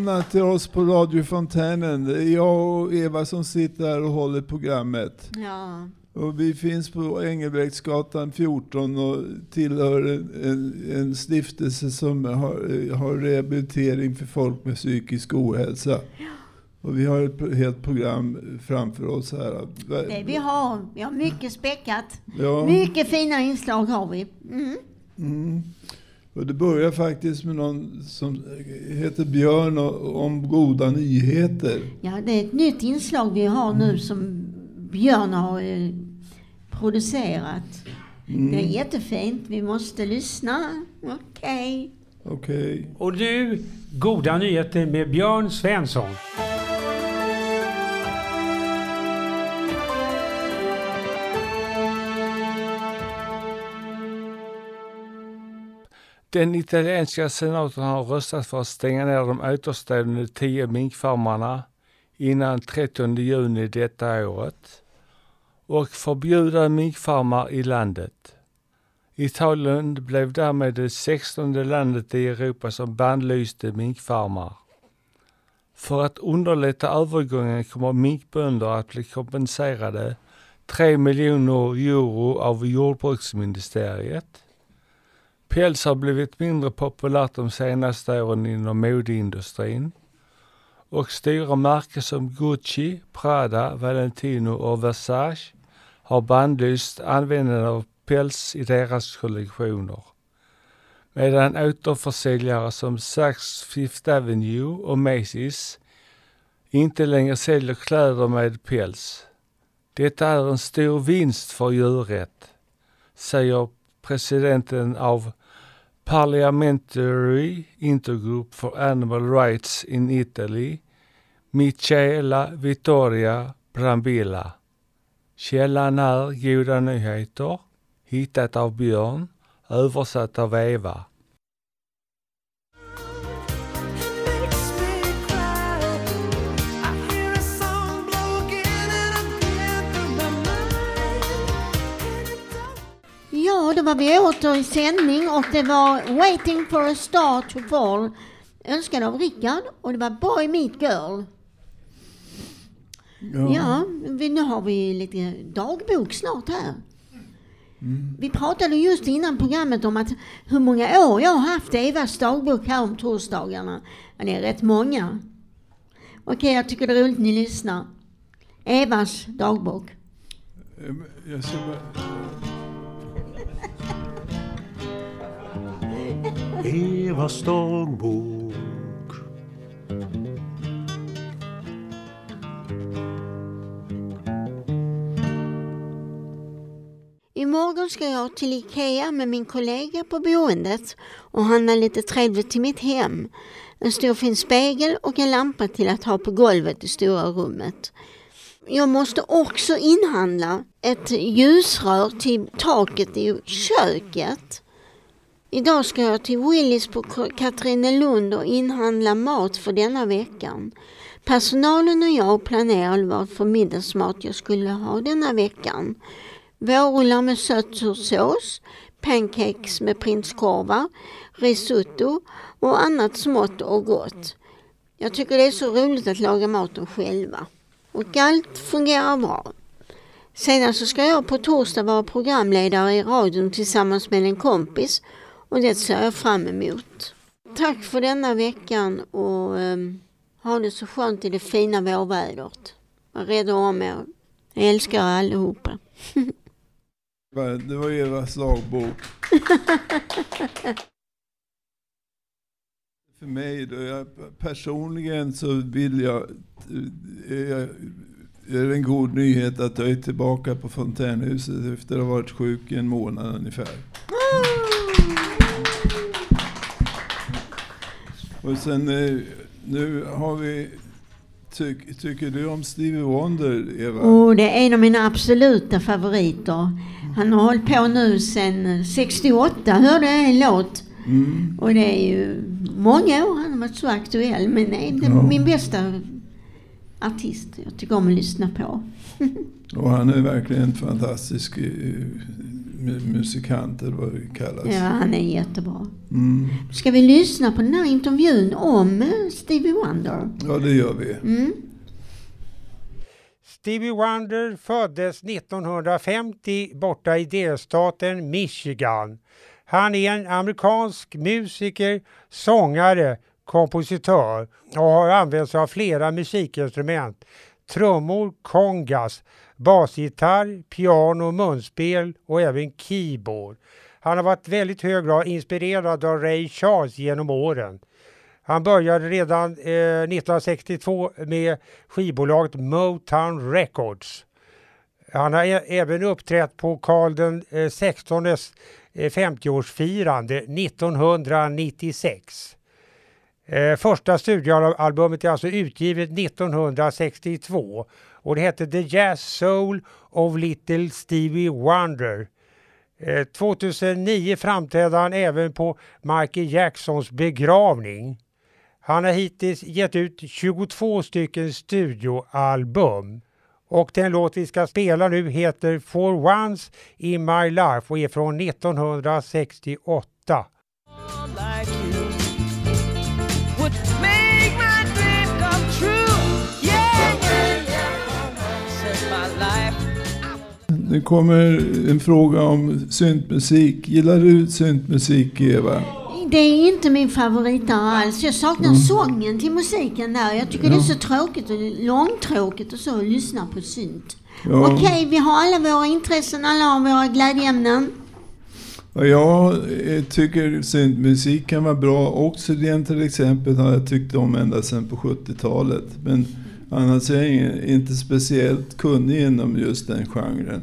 välkomna till oss på Radio Fontänen. Det är jag och Eva som sitter här och håller programmet. Ja. Och vi finns på Engelbrektsgatan 14 och tillhör en, en, en stiftelse som har, har rehabilitering för folk med psykisk ohälsa. Och vi har ett helt program framför oss här. Det vi har, vi har mycket späckat. Ja. Mycket fina inslag har vi. Mm. Mm. Och det börjar faktiskt med någon som heter Björn och, om goda nyheter. Ja, det är ett nytt inslag vi har nu som Björn har eh, producerat. Mm. Det är jättefint. Vi måste lyssna. Okej. Okej. Och nu, goda nyheter med Björn Svensson. Den italienska senaten har röstat för att stänga ner de återstående tio minkfarmarna innan 30 juni detta året och förbjuda minkfarmar i landet. Italien blev därmed det sextonde landet i Europa som bannlyste minkfarmar. För att underlätta övergången kommer minkbönder att bli kompenserade 3 miljoner euro av jordbruksministeriet. Päls har blivit mindre populärt de senaste åren inom modeindustrin och stora märken som Gucci, Prada, Valentino och Versace har bannlyst användandet av päls i deras kollektioner. Medan återförsäljare som Saks Fifth Avenue och Macy's inte längre säljer kläder med päls. Detta är en stor vinst för djurrätt, säger presidenten av Parliamentary Intergroup for Animal Rights in Italy, Michela Vittoria Brambilla. Källan är Goda Nyheter, hittat av Björn, översatt av Eva. Var vi åter i sändning och det var Waiting for a star to fall önskad av Rickard och det var Boy Meet Girl. Ja, vi, nu har vi lite dagbok snart här. Vi pratade just innan programmet om att hur många år jag har haft Evas dagbok här om torsdagarna. Ja, det är rätt många. Okej, jag tycker det är roligt att ni lyssnar. Evas dagbok. Jag ska bara... Evas dagbok. Imorgon ska jag till Ikea med min kollega på boendet och handla lite trevligt till mitt hem. En stor fin spegel och en lampa till att ha på golvet i stora rummet. Jag måste också inhandla ett ljusrör till taket i köket. Idag ska jag till Willys på Katrinelund och inhandla mat för denna veckan. Personalen och jag planerade vad för middagsmat jag skulle ha denna veckan. Vårrullar med sötsursås, pancakes med prinskorvar, risotto och annat smått och gott. Jag tycker det är så roligt att laga maten själva. Och allt fungerar bra. Sedan så ska jag på torsdag vara programledare i radion tillsammans med en kompis och det ser jag fram emot. Tack för denna veckan och um, ha det så skönt i det fina vårvädret. Var rädda om er. Jag älskar er allihopa. Det var Evas dagbok. För mig då, jag, personligen så vill jag, jag är det en god nyhet att jag är tillbaka på Fontänhuset efter att ha varit sjuk i en månad ungefär. Och sen eh, nu har vi, tyck, tycker du om Stevie Wonder Eva? Och det är en av mina absoluta favoriter. Han har hållit på nu sedan 68, hörde jag en låt. Mm. Och det är ju många år han har varit så aktuell. Men det är Ja. min bästa artist jag tycker om att lyssna på. Och han är verkligen en fantastisk musikant eller vad det kallas. Ja, han är jättebra. Mm. Ska vi lyssna på den här intervjun om eh, Stevie Wonder? Ja, det gör vi. Mm. Stevie Wonder föddes 1950 borta i delstaten Michigan. Han är en amerikansk musiker, sångare, kompositör och har använt sig av flera musikinstrument. Trummor, kongas, basgitarr, piano, munspel och även keyboard. Han har varit väldigt hög grad inspirerad av Ray Charles genom åren. Han började redan eh, 1962 med skivbolaget Motown Records. Han har även uppträtt på Karl den eh, 16s eh, 50-årsfirande 1996. Eh, första studioalbumet är alltså utgivet 1962 och det hette The Jazz Soul of Little Stevie Wonder. Eh, 2009 framträdde han även på Michael Jacksons begravning. Han har hittills gett ut 22 stycken studioalbum. Och den låt vi ska spela nu heter For Once in My Life och är från 1968. Nu kommer en fråga om syntmusik. Gillar du syntmusik, Eva? Det är inte min favorit alls. Jag saknar sången till musiken där. Jag tycker det är så tråkigt och långtråkigt och så att lyssna på synt. Ja. Okej, vi har alla våra intressen, alla har våra glädjeämnen. Ja, jag eh, tycker syntmusik kan vara bra. Oxygen till exempel har jag tyckt om ända sedan på 70-talet. Men annars är jag ingen- inte speciellt kunnig inom just den genren.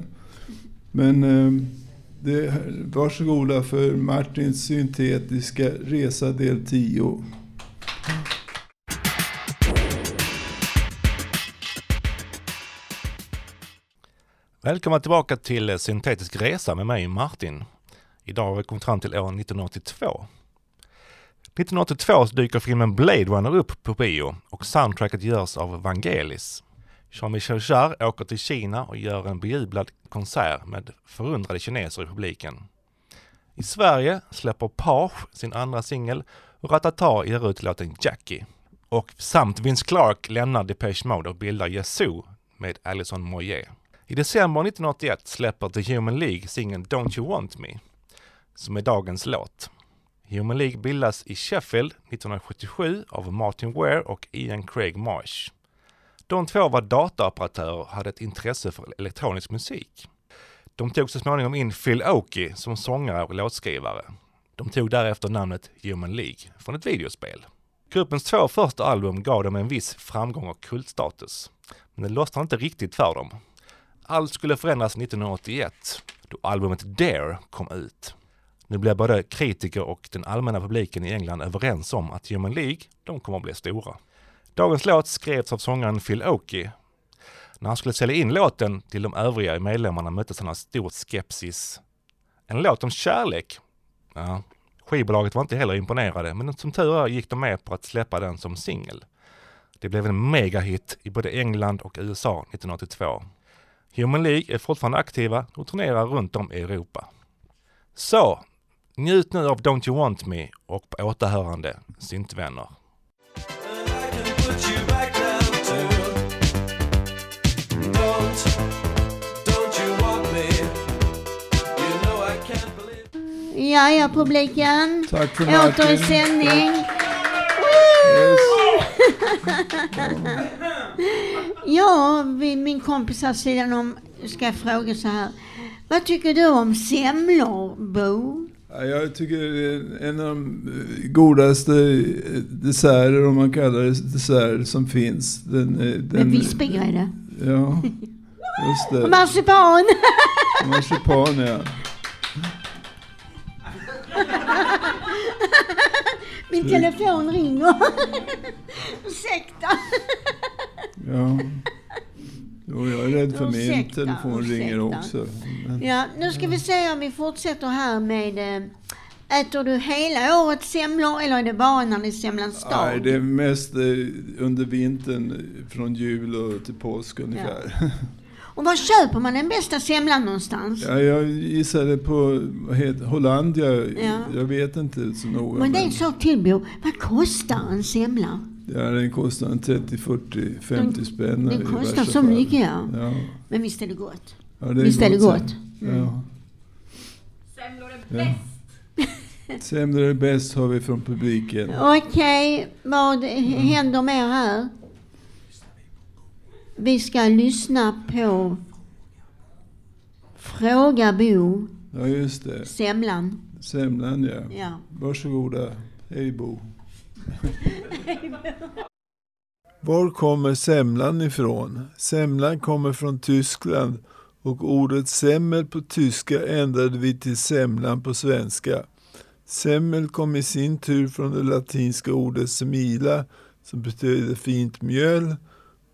Men eh, det, varsågoda för Martins syntetiska resa del 10. Välkomna tillbaka till Syntetisk resa med mig Martin. Idag har vi kommit fram till år 1982. 1982 så dyker filmen Blade Runner upp på bio och soundtracket görs av Vangelis. Jean-Michel Jarre åker till Kina och gör en bejublad konsert med förundrade kineser i publiken. I Sverige släpper Page sin andra singel och Ratata ger ut låten Jackie. Och samt Vince Clark lämnar Depeche Mode och bildar Yazoo med Alison Moyet. I december 1981 släpper The Human League singeln Don't You Want Me, som är dagens låt. Human League bildas i Sheffield 1977 av Martin Ware och Ian Craig Marsh. De två var dataoperatörer och hade ett intresse för elektronisk musik. De tog så småningom in Phil Oakey som sångare och låtskrivare. De tog därefter namnet Human League från ett videospel. Gruppens två första album gav dem en viss framgång och kultstatus. Men det lossnade inte riktigt för dem. Allt skulle förändras 1981 då albumet Dare kom ut. Nu blev både kritiker och den allmänna publiken i England överens om att Human League, de kommer att bli stora. Dagens låt skrevs av sångaren Phil Oakey. När han skulle sälja in låten till de övriga medlemmarna möttes han av stor skepsis. En låt om kärlek? Ja, skivbolaget var inte heller imponerade, men som tur är gick de med på att släppa den som singel. Det blev en megahit i både England och USA 1982. Human League är fortfarande aktiva och turnerar runt om i Europa. Så, njut nu av Don't You Want Me och på återhörande syntvänner. Ja, ja, publiken. Tack för Åter i Martin. sändning. Yes. Ja, min kompis här sidan om ska jag fråga så här. Vad tycker du om semlor, Bo? Ja, Jag tycker det är en av de eh, godaste eh, desserter, om man kallar det dessert, som finns. Den, eh, Med den, vispgrädde? Ja, just Och det. marsipan? Marsipan, ja. Min telefon ringer. Ursäkta. ja. Jo, jag är rädd för min Ursäkta, telefon ringer ursäkta. också. Men, Ja, nu ska vi se om vi fortsätter här med eh, Äter du hela året semlor eller är det bara när det är semlans dag? Nej, det är mest eh, under vintern eh, från jul och till påsk ungefär. Och var köper man den bästa semlan någonstans? Ja, jag gissade på Hollandia. Ja. Jag vet inte så noga. Men det är en sak till Bo. Vad kostar en semla? Ja, den kostar en 30, 40, 50 spänn. Den kostar så fall. mycket ja. Ja, Men visst är det gott? ja det är Visst är det gott. gott? Mm. Ja. Ja. Semlor är bäst har vi från publiken. Okej, vad händer mer här? Vi ska lyssna på Fråga Bo, Ja, just det. semlan. Semlan, ja. Ja. Varsågoda. Hej Bo. Var kommer semlan ifrån? Semlan kommer från Tyskland och ordet semmel på tyska ändrade vi till semlan på svenska. Semmel kom i sin tur från det latinska ordet semila som betyder fint mjöl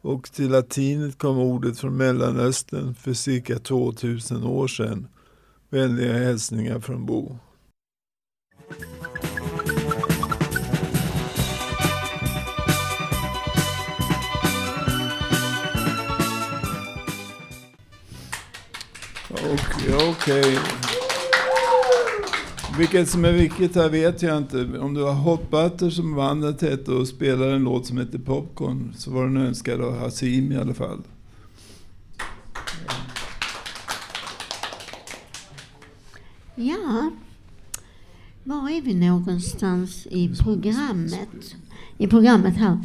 och till latinet kom ordet från Mellanöstern för cirka 2000 år sedan. Vänliga hälsningar från Bo. Okej, okej. Vilket som är vilket här vet jag inte. Om du har Hot Butter som bandet hette och spelar en låt som heter Popcorn så var den önskad av Hasim i alla fall. Ja, var är vi någonstans i programmet? I programmet här.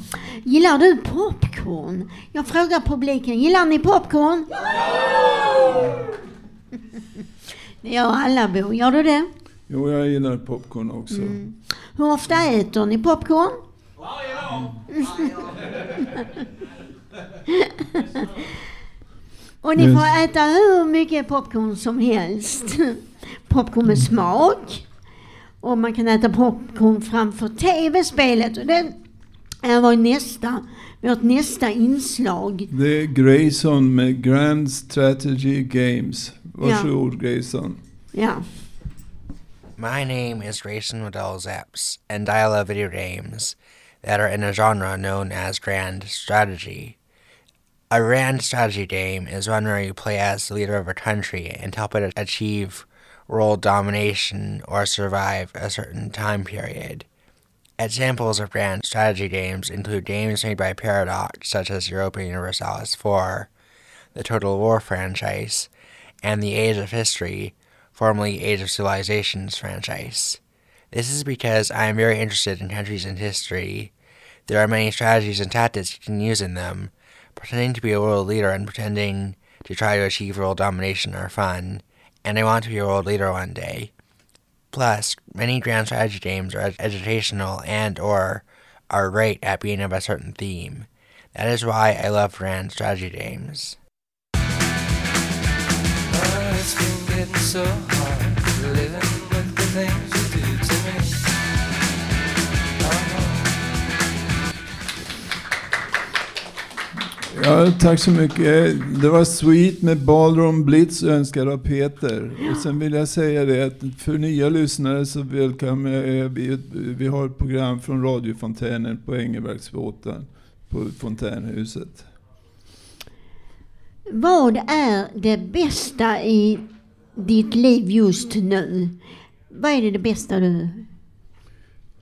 Gillar du popcorn? Jag frågar publiken, gillar ni popcorn? Det gör alla Bo, gör du det? Jo, jag gillar popcorn också. Hur ofta äter ni popcorn? Och ni får äta hur mycket popcorn som helst. Popcorn med smak. Och man kan äta popcorn framför tv-spelet. Och det är vår nästa, vårt nästa inslag. Det är Grayson med Grand Strategy Games. Varsågod Grayson. Ja. My name is Grayson Waddell Zapps, and I love video games that are in a genre known as Grand Strategy. A Grand Strategy game is one where you play as the leader of a country and help it achieve world domination or survive a certain time period. Examples of Grand Strategy games include games made by Paradox, such as Europa Universalis 4, the Total War franchise, and the Age of History, formerly Age of Civilizations franchise. This is because I am very interested in countries and history. There are many strategies and tactics you can use in them. Pretending to be a world leader and pretending to try to achieve world domination are fun, and I want to be a world leader one day. Plus, many grand strategy games are educational and or are great at being of a certain theme. That is why I love grand strategy games. It's been getting so hard living with the things you do to me. Ja, tack så mycket. Det var Sweet med Ballroom Blitz önskad av Peter. Och sen vill jag säga det att för nya lyssnare så välkomnar jag vi, vi har ett program från radiofontänen på Ängelbergsbåten på fontänhuset. Vad är det bästa i ditt liv just nu? Vad är det, det bästa du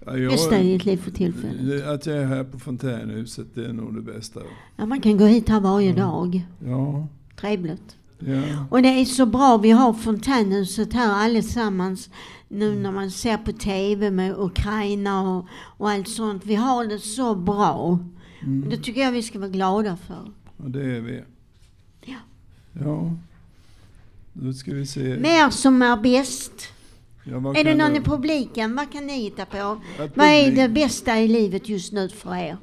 Ja, jag- bästa i ditt liv för tillfället? Att jag är här på fontänhuset, det är nog det bästa. Ja, man kan gå hit här varje dag. Ja, Trevligt. ja. Och det är så bra, vi har fontänhuset här allesammans nu när man ser på TV med Ukraina och, och allt sånt. Vi har det så bra. Mm. Det tycker jag vi ska vara glada för. Och det är vi. Ja. Ja. Då ska vi se. Mer som är bäst. Ja, Är det någon det- i publiken? Vad kan ni hitta på? Att Vad är publik- det bästa i livet just nu för er?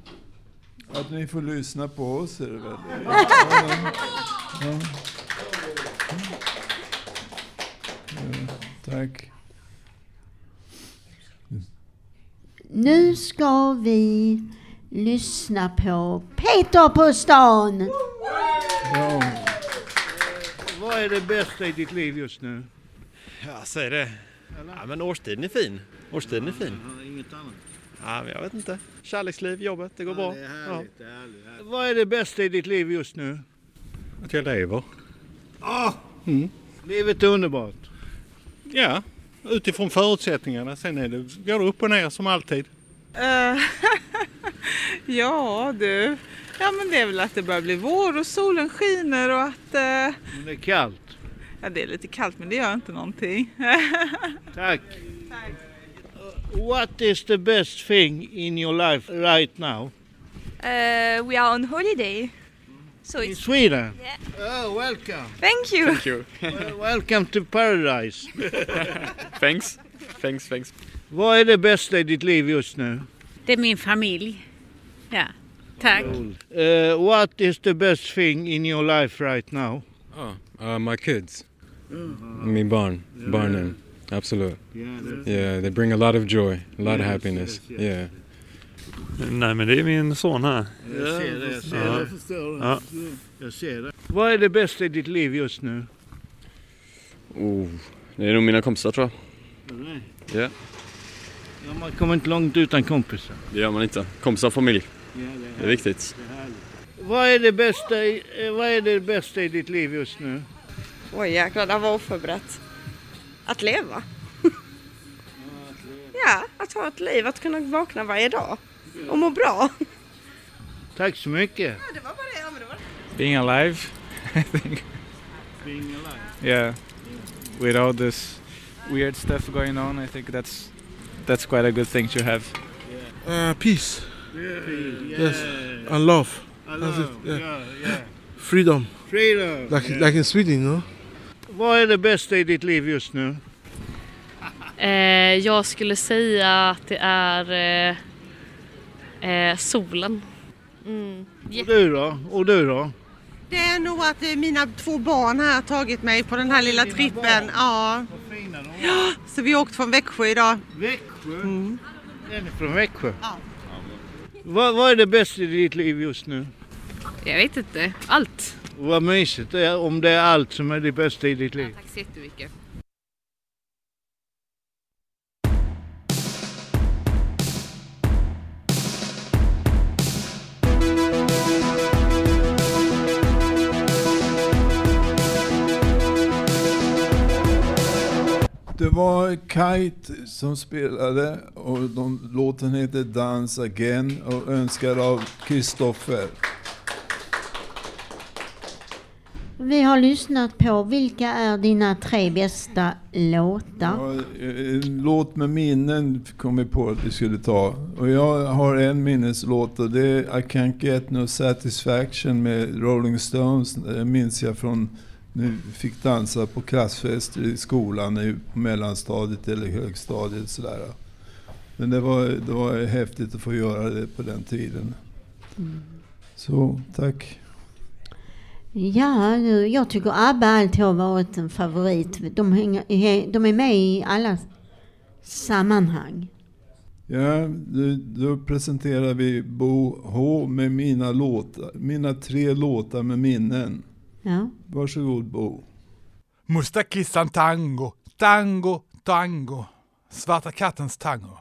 Att ni får lyssna på oss är det väl? Ja. Ja, tack. Nu ska vi lyssna på Peter på stan. Ja. Vad är det bästa i ditt liv just nu? Ja, säg det. Ja, men årstiden är fin. Årstiden är fin. Inget annat. Ja, men jag vet inte. Kärleksliv, jobbet, det går bra. Det är härligt, det är härligt. Vad är det bästa i ditt liv just nu? Att jag lever. Ah, Mm. livet är underbart. Ja, utifrån förutsättningarna. Sen är det, går det upp och ner som alltid. Eh, ja du, ja men det är väl att det börjar bli vår och solen skiner och att... eh, Men det är kallt. ja det är lite kallt men det gör inte någonting. Tack. What is the best thing in your life right now? Uh, we are on holiday. So In it's Sweden? Yeah. Oh, welcome. Thank you. Thank you. Well, welcome to paradise. thanks. Thanks, thanks. Vad är det bästa i ditt liv just nu? Det är min familj. Ja, tack. Uh, what is the best thing in your life right now? Oh, uh, my kids. Mm. Min barn. Barnen. Absolut. Yeah, Yeah, they bring a lot of joy, a lot of Yes, happiness. yes, yes. Yeah. Nej, men det är min son här. Jag ser det, jag ser Ja. det. Jag förstår det. Ja. Jag ser det. Vad är det bästa i ditt liv just nu? Oh, det är nog mina kompisar tror jag. Ja, Ja, man kommer inte långt utan kompisar. det gör man inte. Kompisar och familj. Ja, Det är viktigt. Vad är det bästa i, eh, vad är det bästa i ditt liv just nu? Oj jäklar, det var oförberett. Att leva. ja, att ha ett liv, att kunna vakna varje dag och må bra. Tack så mycket. det var bara det. Ja, men det var... being alive, I think. Being alive. Yeah, with all this weird stuff going on, I think that's that's quite a good thing to have. Uh, peace. Yeah. Yes. And love. I That's it, love, yeah. yeah, yeah. Freedom. Freedom. Like yeah. like in Sweden, know? Vad är det bästa i ditt liv just nu? Eh, jag skulle säga att det är eh, eh, solen. Mm. Och du då? Och du då? Det är nog att eh, mina två barn här har tagit mig på den här lilla trippen. Ja. ja. Så vi har åkt från Växjö idag. Växjö? Mm. Är ni från Växjö? Ja. Vad, vad är det bästa i ditt liv just nu? Jag vet inte, allt. Vad mysigt det är om det är allt som är det bästa i ditt liv. Tack så jättemycket. Det var Kite som spelade och de, låten heter Dance Again och önskad av Kristoffer. Vi har lyssnat på vilka är dina tre bästa låtar? Ja, en låt med minnen kom vi på att vi skulle ta. Och jag har en minneslåt och det är I Can't Get No Satisfaction med Rolling Stones. Det minns jag från vi fick dansa på klassfester i skolan, på mellanstadiet eller högstadiet. Sådär. Men det var, det var häftigt att få göra det på den tiden. Så, tack. Ja, nu, jag tycker ABBA alltid har varit en favorit. De, hänger, de är med i alla sammanhang. Ja, då presenterar vi Bo H med mina låtar, mina tre låtar med minnen. Ja. Varsågod Bo. Mustakissan tango, tango, tango. Svarta kattens tango.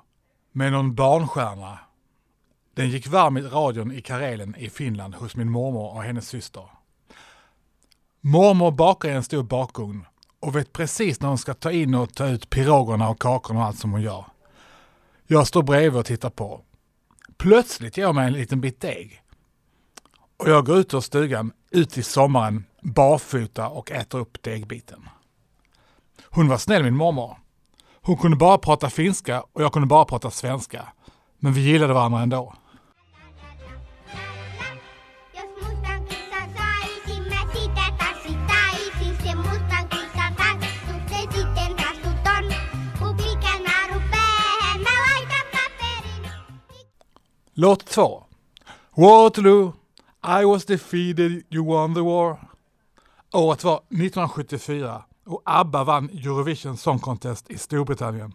Med någon barnstjärna. Den gick varm i radion i Karelen i Finland hos min mormor och hennes syster. Mormor bakar i en stor bakugn och vet precis när hon ska ta in och ta ut pirogerna och kakorna och allt som hon gör. Jag står bredvid och tittar på. Plötsligt ger hon mig en liten bit deg. Och jag går ut ur stugan, ut i sommaren, barfota och äter upp degbiten. Hon var snäll min mormor. Hon kunde bara prata finska och jag kunde bara prata svenska. Men vi gillade varandra ändå. Låt två. Waterloo, I was defeated, you won the war. Året var 1974 och ABBA vann Eurovision Song Contest i Storbritannien.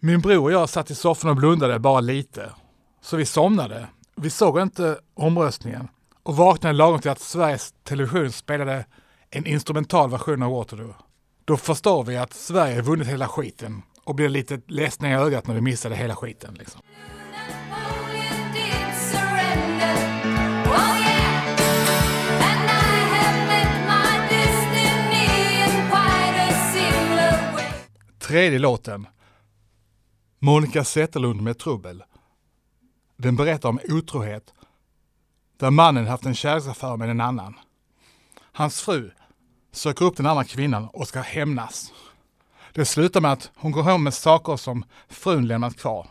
Min bror och jag satt i soffan och blundade bara lite. Så vi somnade. Vi såg inte omröstningen och vaknade lagom till att Sveriges Television spelade en instrumental version av Waterloo. Då förstår vi att Sverige vunnit hela skiten och blev lite ledsna i ögat när vi missade hela skiten. Liksom. Tredje låten. Monica Zetterlund med trubbel. Den berättar om otrohet där mannen haft en kärleksaffär med en annan. Hans fru söker upp den andra kvinnan och ska hämnas. Det slutar med att hon går hem med saker som frun lämnat kvar.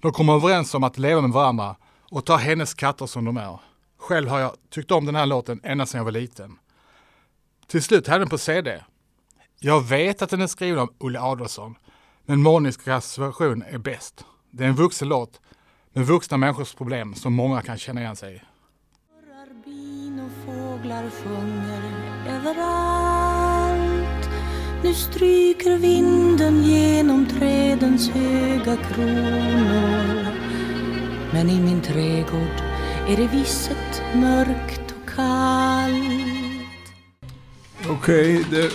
De kommer överens om att leva med varandra och ta hennes katter som de är. Själv har jag tyckt om den här låten ända sedan jag var liten. Till slut hade den på CD. Jag vet att den är skriven av Olle Adolphson, men Monicas version är bäst. Det är en vuxen låt med vuxna människors problem som många kan känna igen sig i. Fåglar sjunger överallt Nu stryker vinden genom trädens höga kronor Men i min trädgård är det visset mörkt och kallt Okej, det,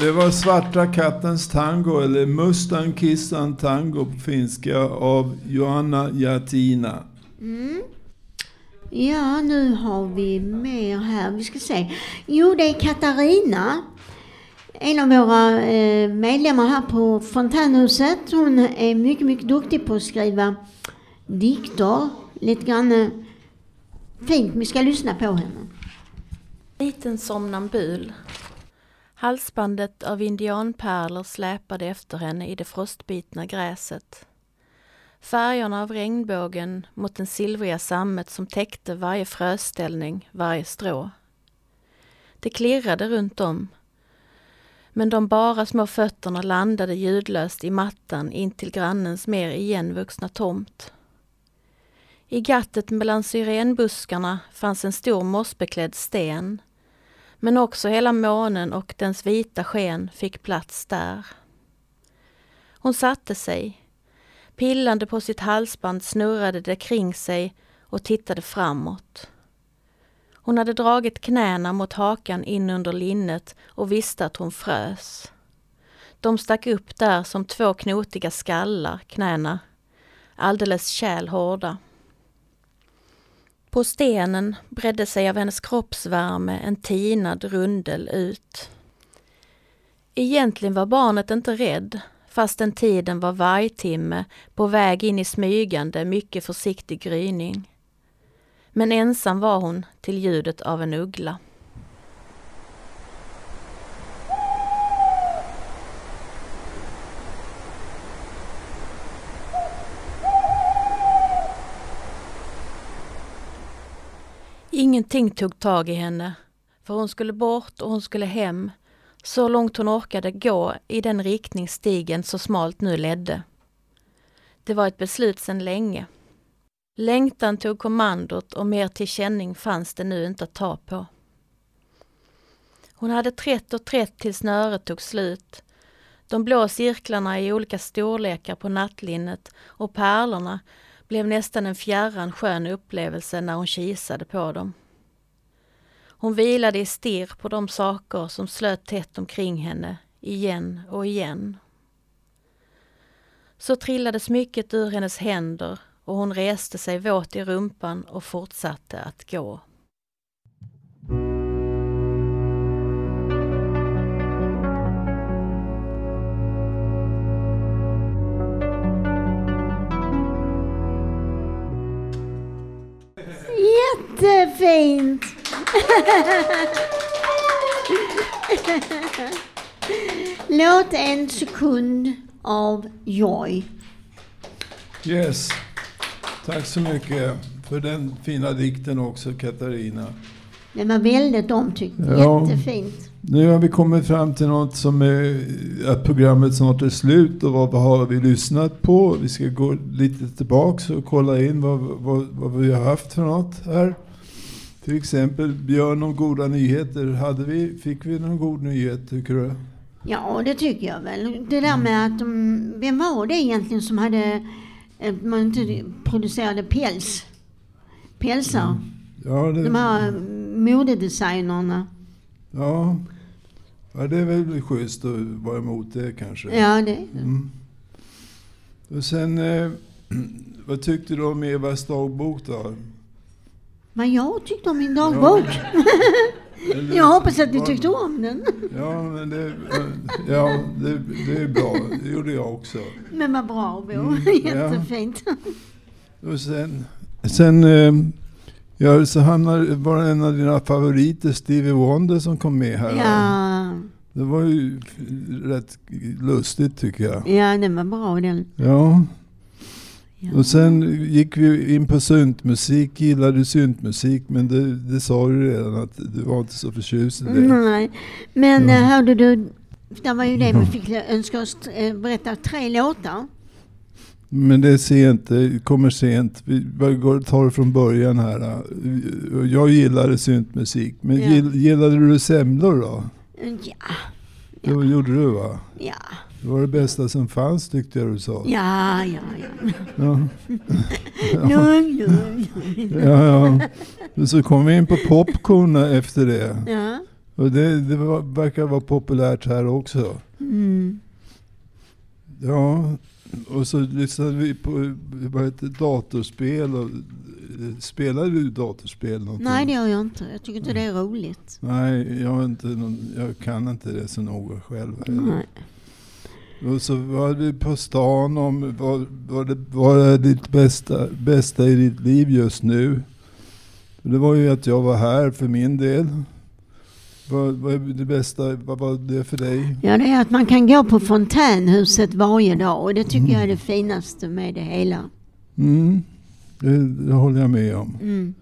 det var Svarta kattens tango, eller Mustan kissan tango på finska, av Johanna Jatina. Mm. Ja, nu har vi mer här. Vi ska se. Jo, det är Katarina. En av våra eh, medlemmar här på Fontänhuset. Hon är mycket, mycket duktig på att skriva dikter. Lite grann eh, fint. Vi ska lyssna på henne. Liten somnambul. Halsbandet av indianpärlor släpade efter henne i det frostbitna gräset. Färgerna av regnbågen mot den silvriga sammet som täckte varje fröställning, varje strå. Det klirrade runt om. Men de bara små fötterna landade ljudlöst i mattan in till grannens mer igenvuxna tomt. I gattet mellan syrenbuskarna fanns en stor mossbeklädd sten. Men också hela månen och dens vita sken fick plats där. Hon satte sig, Pillande på sitt halsband snurrade det kring sig och tittade framåt. Hon hade dragit knäna mot hakan in under linnet och visste att hon frös. De stack upp där som två knotiga skallar, knäna, alldeles kärlhårda. På stenen bredde sig av hennes kroppsvärme en tinad rundel ut. Egentligen var barnet inte rädd, fastän tiden var vargtimme på väg in i smygande, mycket försiktig gryning. Men ensam var hon till ljudet av en uggla. Ingenting tog tag i henne, för hon skulle bort och hon skulle hem så långt hon orkade gå i den riktning stigen så smalt nu ledde. Det var ett beslut sedan länge. Längtan tog kommandot och mer till känning fanns det nu inte att ta på. Hon hade trätt och trätt tills snöret tog slut. De blå cirklarna i olika storlekar på nattlinnet och pärlorna blev nästan en fjärran skön upplevelse när hon kisade på dem. Hon vilade i stirr på de saker som slöt tätt omkring henne, igen och igen. Så trillade smycket ur hennes händer och hon reste sig våt i rumpan och fortsatte att gå. Jättefint! Låt en sekund av Joy. Yes. Tack så mycket för den fina dikten också, Katarina. Den var väldigt omtyckt. Ja. Jättefint. Nu har vi kommit fram till något som är att programmet snart är slut och vad har vi lyssnat på? Vi ska gå lite tillbaks och kolla in vad, vad, vad vi har haft för något här. Till exempel Björn om goda nyheter. Hade vi, fick vi någon god nyhet tycker du? Ja, det tycker jag väl. Det där med att de, vem var det egentligen som hade, eh, man inte producerade päls? Pälsar? Mm. Ja, det, De här modedesignerna. ja, Ja, det är väl schysst att vara emot det kanske. Ja, det Mm. Och sen, eh, vad tyckte du om Evas dagbok då? Vad jag tyckte om min dagbok. Eller- jag hoppas att du tyckte om den. Ja, men det, ja, det, det är bra. Det gjorde jag också. Men vad bra Bo. Mm, ja. Jättefint. Och sen, sen eh, ja, så hamnar, var det en av dina favoriter, Stevie Wonder, som kom med här. Ja, Det var ju rätt lustigt tycker jag. ja den var bra den. Ja. Och sen gick vi in på syntmusik. Gillade du syntmusik? Men det, det sa du redan att du var inte så förtjust i det. Nej, men Ja. ja. hörde du, det var ju det vi fick önska oss eh, berätta tre låtar. Men det är sent, det kommer sent. Vi tar det från början här. då. Jag gillade syntmusik. Men Ja. gill, gillade du semlor då? Ja, Det gjorde du va? ja, Det var det bästa som fanns tyckte jag du sa. ja, ja. ja. Ja. Lugn, lugn. Ja, ja. Och så kom vi in på popcorn efter det. Ja. Och det, det var, verkar vara populärt här också. Mm. Ja, och så lyssnade vi på vad heter, datorspel. Och, spelar du datorspel någonting? Nej, det gör jag inte. Jag tycker inte det är roligt. Nej, jag, inte jag kan inte det så noga själv. heller. Nej. Och så var vi på stan om vad, vad, det, vad är ditt bästa, bästa i ditt liv just nu. Det var ju att jag var här för min del. Vad, vad är det bästa, vad var det för dig? Ja, det är att man kan gå på fontänhuset varje dag och det tycker jag är det finaste med det hela. Mm, det, det håller jag med om. Mm.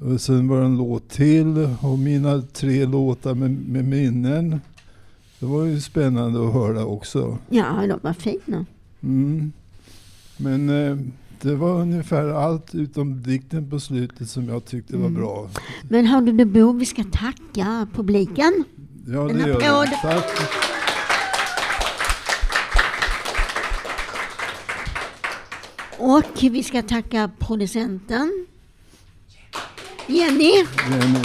Och sen var det en låt till och mina tre låtar med, med minnen. Det var ju spännande att höra också. Ja, de var fina. Mm. Men eh, det var ungefär allt utom dikten på slutet som jag tyckte var Mm. bra. Men hörde du Bo, vi ska tacka publiken. Ja, En det gör applåd. jag. Tack. Och vi ska tacka producenten. Jenny. Jenny.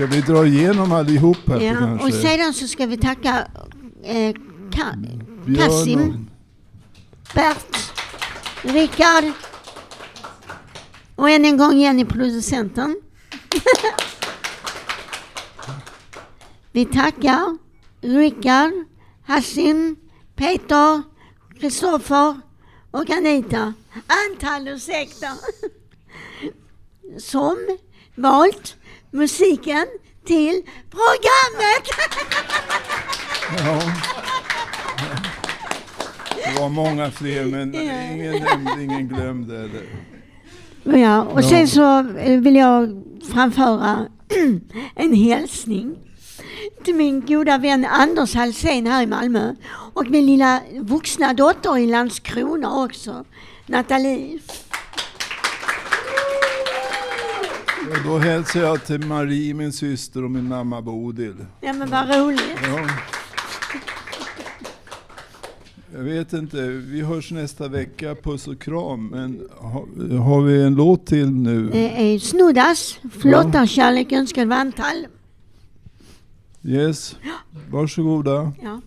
Ska vi dra igenom allihop här Ja, kanske? och sedan så ska vi tacka eh, Ka Björn Bert, Rickard och än en gång Jenny, producenten. vi tackar Rickard, Hassim, Peter, Kristoffer och Anita. Antal ursäkta. Som valt musiken till programmet. Ja. Det var många fler men ingen nämnde, ingen glömde. Eller. Ja, och Ja. sen så eh, vill jag framföra en hälsning till min goda vän Anders Halsén här i Malmö och min lilla vuxna dotter i Landskrona också, Nathalie. Och då hälsar jag till Marie, min syster och min mamma Bodil. Ja men vad roligt. Ja. Jag vet inte, vi hörs nästa vecka, puss och kram. Men har, har vi en låt till nu? Det är Snuddas, Flottarkärlek önskad vantal. Yes, varsågoda. Ja.